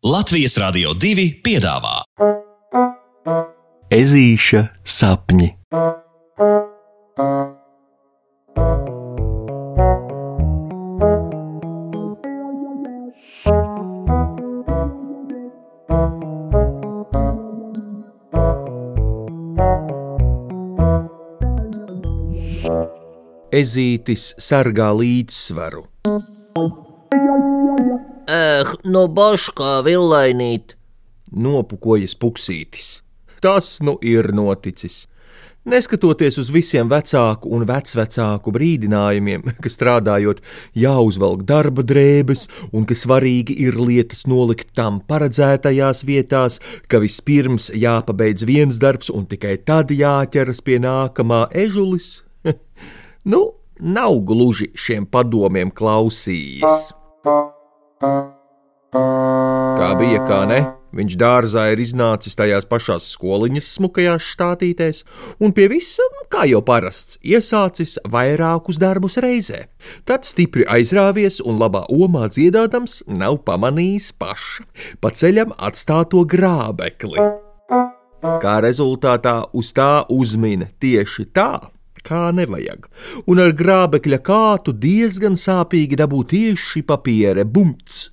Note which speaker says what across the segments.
Speaker 1: Latvijas Rādio 2 piedāvā
Speaker 2: Ezīša sapņi.
Speaker 3: Ezītis sargā līdzsvaru.
Speaker 4: Eh, no baškā villainīt.
Speaker 3: Nopukojas puksītis. Tas nu ir noticis. Neskatoties uz visiem vecāku un vecvecāku brīdinājumiem, ka strādājot jāuzvelk darba drēbes un ka svarīgi ir lietas nolikt tam paredzētajās vietās, ka vispirms jāpabeidz viens darbs un tikai tad jāķeras pie nākamā ežulis, nu, nav gluži šiem padomiem klausījies. Kā bija, kā ne? Viņš dārzā ir iznācis tajās pašās skoliņas, smukajās štātītēs, un pie visa, kā jau parasts, iesācis vairākus darbus reizē. Tad stipri aizrāvies un labā omā dziedādams nav pamanījis paša pa ceļam atstāto grābekli. Kā rezultātā uz tā uzmina tieši tā, kā nevajag, un ar grābekļa kātu diezgan sāpīgi dabū tieši papīra bumts.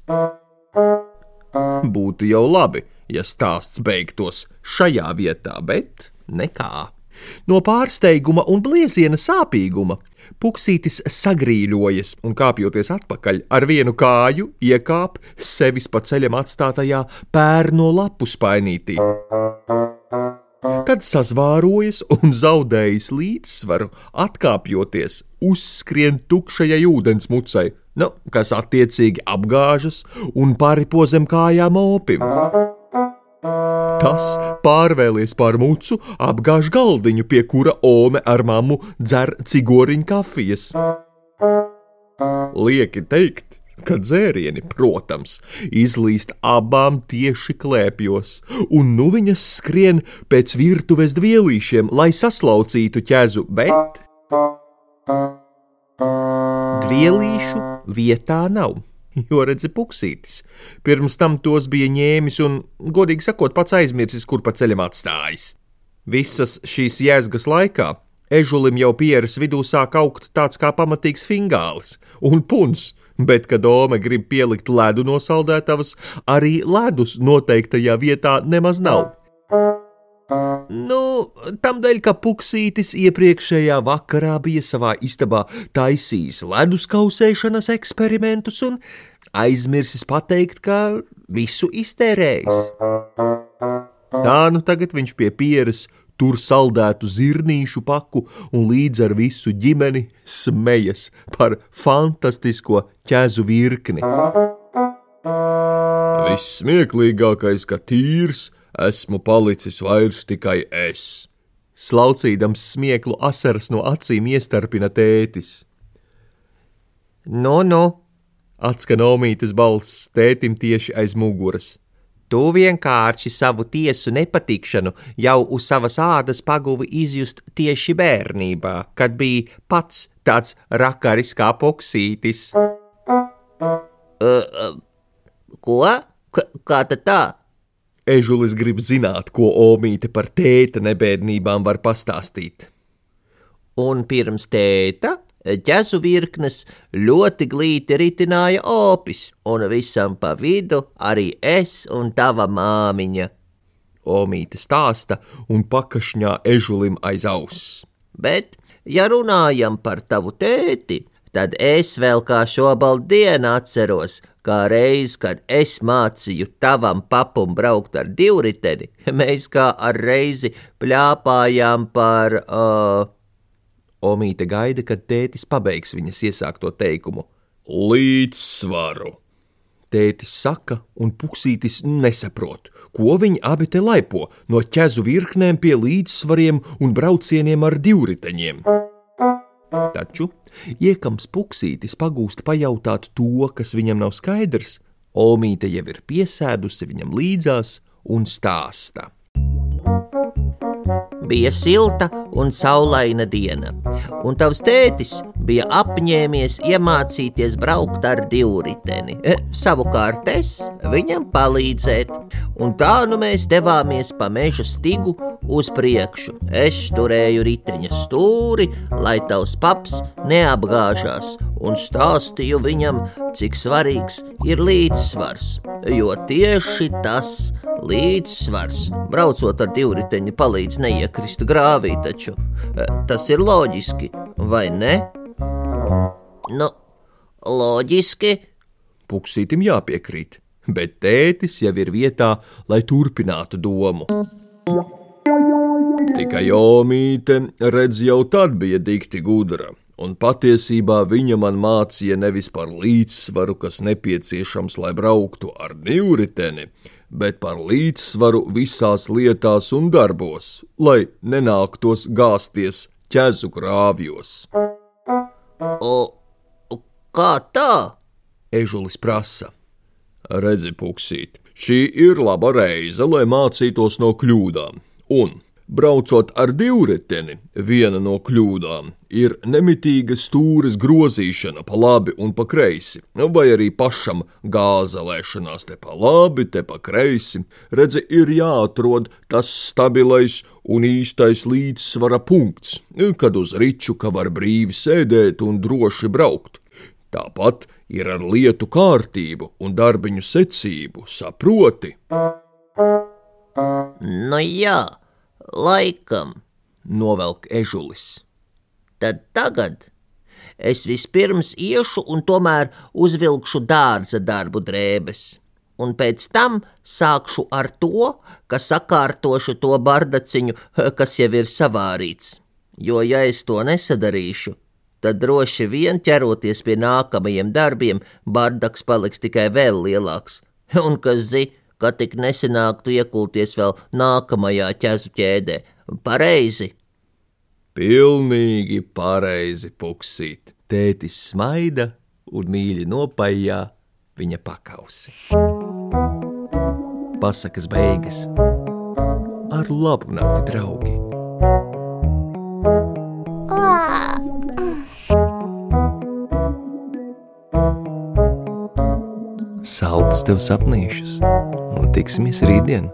Speaker 3: Būtu jau labi, ja stāsts beigtos šajā vietā, bet nekā. No pārsteiguma un blieziena sāpīguma puksītis sagrīļojas un kāpjoties atpakaļ ar vienu kāju iekāp sevis pa ceļam atstātajā pērno lapu spainītī. Tad sazvārojas un zaudējis līdzsvaru, atkāpjoties, uzskrien tukšajai ūdensmucai, nu, kas attiecīgi apgāžas un pāripo zem kājām opim. Tas pārvēlies pār mucu, apgāž galdiņu, pie kura ome ar mammu dzer cigoriņu kafijas. Lieki teikt, ka dzērieni, protams, izlīst abām tieši klēpjos, un nu viņas skrien pēc virtuves dvielīšiem, lai saslaucītu ķezu, bet dvielīšu vietā nav. Jo redzi, puksītis. Pirms tam tos bija ņēmis un, godīgi sakot, pats aizmirsis, kur pa ceļam atstājis. Visas šīs jēzgas laikā ežulim jau pieres vidū sāk augt tāds kā pamatīgs fingālis un puns, bet, kad Ome grib pielikt ledu no saldētavas, arī ledus noteiktajā vietā nemaz nav. Nu, tam dēļ, ka Puksītis iepriekšējā vakarā bija savā istabā taisījis ledus kausēšanas eksperimentus un aizmirsis pateikt, ka visu iztērējis. Tā nu tagad viņš pie pieres tur saldētu zirnīšu paku un līdz ar visu ģimeni smejas par fantastisko ķēzu virkni. Vissmieklīgākais, ka tīrs esmu palicis vairs tikai es. Slaucīdams smieklu asaras no acīm iestarpina tētis.
Speaker 4: Nu, nu,
Speaker 3: Atskan omītes balss tētim tieši aiz muguras.
Speaker 4: tu vienkārši savu tiesu nepatikšanu jau uz savas ādas paguvi izjust tieši bērnībā, kad bija pats tāds rakaris kā poksītis. Uh, uh, ko? K kā tad tā?
Speaker 3: Ežulis grib zināt, ko omīte par tēta nebēdnībām var pastāstīt.
Speaker 4: Un pirms tēta ķezu virknes ļoti glīti ritināja opis, un visam pa vidu arī es un tava māmiņa.
Speaker 3: Omīte stāsta un pakašņā ežulim aiz auss.
Speaker 4: Bet, ja runājam par tavu tēti, tad es vēl kā šobaldu dienu atceros, kā reiz, kad es mācīju tavam papum braukt ar divriteni, mēs kā ar reizi pļāpājām par. Uh,
Speaker 3: Omīte gaida, kad tētis pabeigs viņas iesākto teikumu. Līdzsvaru! Tētis saka, un puksītis nesaprot, ko viņi abi te laipo no ķezu virknēm pie līdzsvariem un braucieniem ar divriteņiem. Taču, iekams puksītis pagūst pajautāt to, kas viņam nav skaidrs, Olmīte jau ir piesēdusi viņam līdzās un stāsta.
Speaker 4: Bija silta un saulaina diena, un tavs tētis bija apņēmies iemācīties braukt ar divriteni. E, savukārt es viņam palīdzēt, un tā nu mēs devāmies pa meža stigu uz priekšu. Es turēju riteņa stūri, lai tavs paps neapgāžās, un stāstīju viņam, cik svarīgs ir līdzsvars, jo tieši tas ir Līdzsvars. Braucot ar divriteņu, palīdz neiekrist grāvī, taču e, tas ir loģiski, vai ne? Nu, loģiski.
Speaker 3: Puksītim jāpiekrīt, bet tētis jau ir vietā, lai turpinātu domu. Tikai Omīte redz jau tad bija dikti gudra, un patiesībā viņa man mācīja nevis par līdzsvaru, kas nepieciešams, lai brauktu ar divriteni, bet par līdzsvaru visās lietās un darbos, lai nenāktos gāzties ķezu grāvjos.
Speaker 4: O, kā tā?
Speaker 3: Ežulis prasa. Redzi, puksīt, šī ir laba reize, lai mācītos no kļūdām, un Braucot ar divriteni, viena no kļūdām ir nemitīga stūres grozīšana pa labi un pa kreisi, vai arī pašam gāzelēšanās te pa labi, te pa kreisi. Redzi, ir jāatrod tas stabilais un īstais līdzsvara punkts, kad uz riču ka var brīvi sēdēt un droši braukt. Tāpat ir ar lietu kārtību un darbiņu secību, saproti?
Speaker 4: Nu jā laikam,
Speaker 3: novelk ežulis.
Speaker 4: Tad tagad es vispirms iešu un tomēr uzvilkšu dārza darbu drēbes, un pēc tam sākšu ar to, ka sakārtošu to bardaciņu, kas jau ir savārīts. Jo, ja es to nesadarīšu, tad droši vien ķeroties pie nākamajiem darbiem, bardaks paliks tikai vēl lielāks. Un kas zina, ka tik nesenāktu iekulties vēl nākamajā ķezu ķēdē. Pareizi!
Speaker 3: Pilnīgi pareizi, puksīt. Tētis smaida un mīļi nopaijā viņa pakausi. Pasakas beigas ar labu nakti, draugi! Saldus tev sapnīšus! Un tiksimies rītdien!